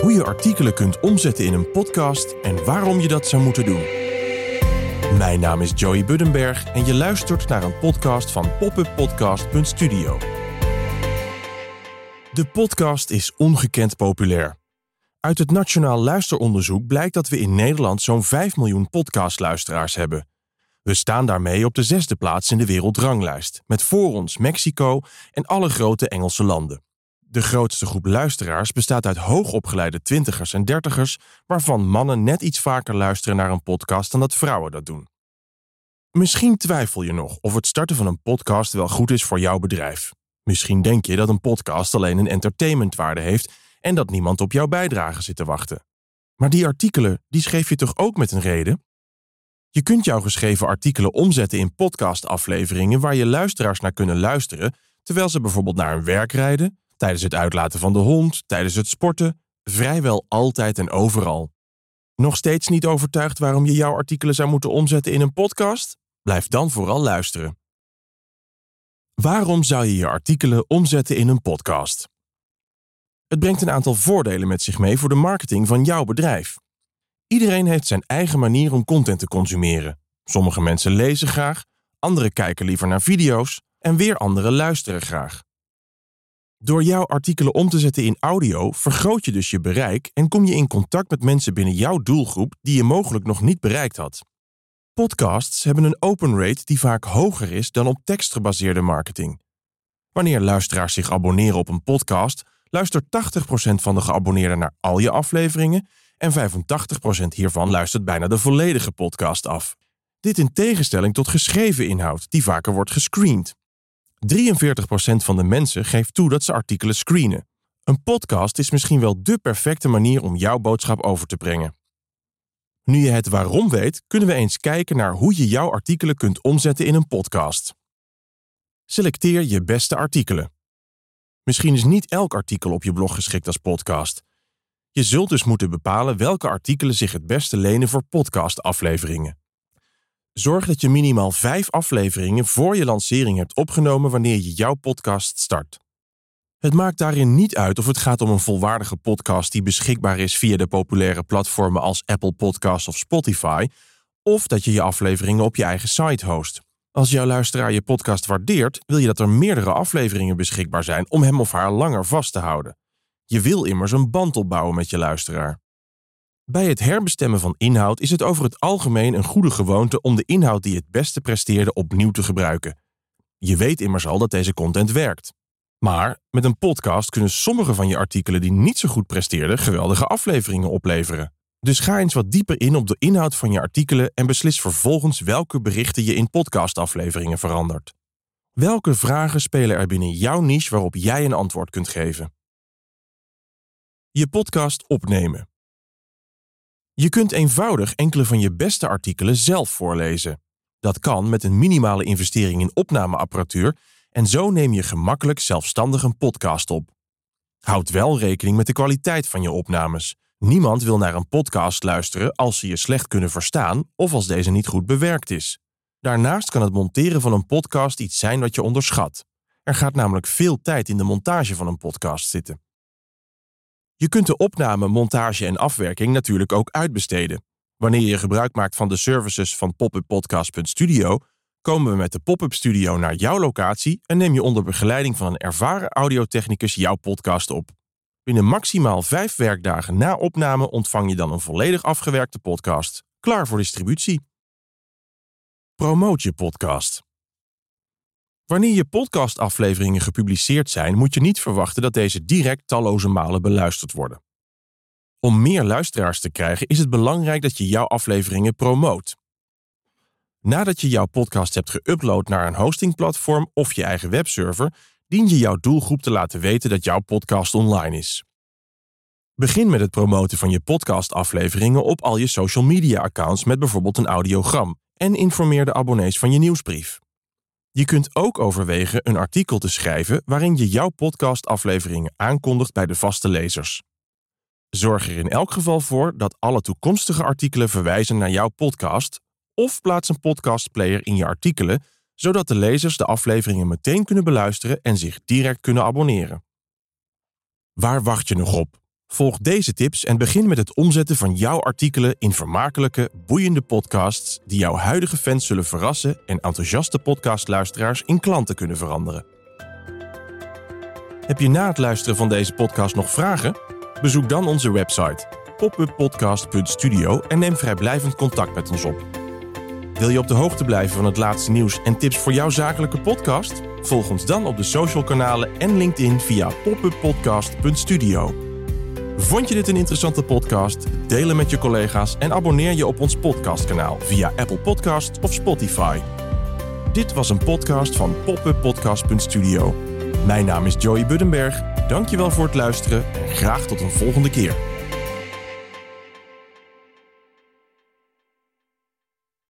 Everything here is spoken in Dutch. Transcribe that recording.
Hoe je artikelen kunt omzetten in een podcast en waarom je dat zou moeten doen. Mijn naam is Joey Buddenberg en je luistert naar een podcast van popuppodcast.studio. De podcast is ongekend populair. Uit het Nationaal Luisteronderzoek blijkt dat we in Nederland zo'n 5 miljoen podcastluisteraars hebben. We staan daarmee op de zesde plaats in de wereldranglijst, met voor ons Mexico en alle grote Engelse landen. De grootste groep luisteraars bestaat uit hoogopgeleide twintigers en dertigers, waarvan mannen net iets vaker luisteren naar een podcast dan dat vrouwen dat doen. Misschien twijfel je nog of het starten van een podcast wel goed is voor jouw bedrijf. Misschien denk je dat een podcast alleen een entertainmentwaarde heeft en dat niemand op jouw bijdrage zit te wachten. Maar die artikelen, die schreef je toch ook met een reden? Je kunt jouw geschreven artikelen omzetten in podcastafleveringen waar je luisteraars naar kunnen luisteren terwijl ze bijvoorbeeld naar hun werk rijden, tijdens het uitlaten van de hond, tijdens het sporten, vrijwel altijd en overal. Nog steeds niet overtuigd waarom je jouw artikelen zou moeten omzetten in een podcast? Blijf dan vooral luisteren. Waarom zou je je artikelen omzetten in een podcast? Het brengt een aantal voordelen met zich mee voor de marketing van jouw bedrijf. Iedereen heeft zijn eigen manier om content te consumeren. Sommige mensen lezen graag, anderen kijken liever naar video's en weer anderen luisteren graag. Door jouw artikelen om te zetten in audio vergroot je dus je bereik en kom je in contact met mensen binnen jouw doelgroep die je mogelijk nog niet bereikt had. Podcasts hebben een open rate die vaak hoger is dan op tekstgebaseerde marketing. Wanneer luisteraars zich abonneren op een podcast, luistert 80% van de geabonneerden naar al je afleveringen en 85% hiervan luistert bijna de volledige podcast af. Dit in tegenstelling tot geschreven inhoud, die vaker wordt gescreend. 43% van de mensen geeft toe dat ze artikelen screenen. Een podcast is misschien wel dé perfecte manier om jouw boodschap over te brengen. Nu je het waarom weet, kunnen we eens kijken naar hoe je jouw artikelen kunt omzetten in een podcast. Selecteer je beste artikelen. Misschien is niet elk artikel op je blog geschikt als podcast. Je zult dus moeten bepalen welke artikelen zich het beste lenen voor podcastafleveringen. Zorg dat je minimaal vijf afleveringen voor je lancering hebt opgenomen wanneer je jouw podcast start. Het maakt daarin niet uit of het gaat om een volwaardige podcast die beschikbaar is via de populaire platformen als Apple Podcasts of Spotify, of dat je je afleveringen op je eigen site host. Als jouw luisteraar je podcast waardeert, wil je dat er meerdere afleveringen beschikbaar zijn om hem of haar langer vast te houden. Je wil immers een band opbouwen met je luisteraar. Bij het herbestemmen van inhoud is het over het algemeen een goede gewoonte om de inhoud die het beste presteerde opnieuw te gebruiken. Je weet immers al dat deze content werkt. Maar met een podcast kunnen sommige van je artikelen die niet zo goed presteerden geweldige afleveringen opleveren. Dus ga eens wat dieper in op de inhoud van je artikelen en beslis vervolgens welke berichten je in podcastafleveringen verandert. Welke vragen spelen er binnen jouw niche waarop jij een antwoord kunt geven? Je podcast opnemen. Je kunt eenvoudig enkele van je beste artikelen zelf voorlezen. Dat kan met een minimale investering in opnameapparatuur en zo neem je gemakkelijk zelfstandig een podcast op. Houd wel rekening met de kwaliteit van je opnames. Niemand wil naar een podcast luisteren als ze je slecht kunnen verstaan of als deze niet goed bewerkt is. Daarnaast kan het monteren van een podcast iets zijn wat je onderschat. Er gaat namelijk veel tijd in de montage van een podcast zitten. Je kunt de opname, montage en afwerking natuurlijk ook uitbesteden. Wanneer je gebruik maakt van de services van popuppodcast.studio, komen we met de pop-up studio naar jouw locatie en neem je onder begeleiding van een ervaren audiotechnicus jouw podcast op. Binnen maximaal vijf werkdagen na opname ontvang je dan een volledig afgewerkte podcast, klaar voor distributie. Promote je podcast. Wanneer je podcastafleveringen gepubliceerd zijn, moet je niet verwachten dat deze direct talloze malen beluisterd worden. Om meer luisteraars te krijgen is het belangrijk dat je jouw afleveringen promoot. Nadat je jouw podcast hebt geüpload naar een hostingplatform of je eigen webserver, dien je jouw doelgroep te laten weten dat jouw podcast online is. Begin met het promoten van je podcastafleveringen op al je social media accounts met bijvoorbeeld een audiogram en informeer de abonnees van je nieuwsbrief. Je kunt ook overwegen een artikel te schrijven waarin je jouw podcastafleveringen aankondigt bij de vaste lezers. Zorg er in elk geval voor dat alle toekomstige artikelen verwijzen naar jouw podcast of plaats een podcastplayer in je artikelen, zodat de lezers de afleveringen meteen kunnen beluisteren en zich direct kunnen abonneren. Waar wacht je nog op? Volg deze tips en begin met het omzetten van jouw artikelen in vermakelijke, boeiende podcasts die jouw huidige fans zullen verrassen en enthousiaste podcastluisteraars in klanten kunnen veranderen. Heb je na het luisteren van deze podcast nog vragen? Bezoek dan onze website popuppodcast.studio en neem vrijblijvend contact met ons op. Wil je op de hoogte blijven van het laatste nieuws en tips voor jouw zakelijke podcast? Volg ons dan op de social kanalen en LinkedIn via popuppodcast.studio. Vond je dit een interessante podcast? Deel hem met je collega's en abonneer je op ons podcastkanaal via Apple Podcasts of Spotify. Dit was een podcast van popuppodcast.studio. Mijn naam is Joey Buddenberg. Dankjewel voor het luisteren en graag tot een volgende keer.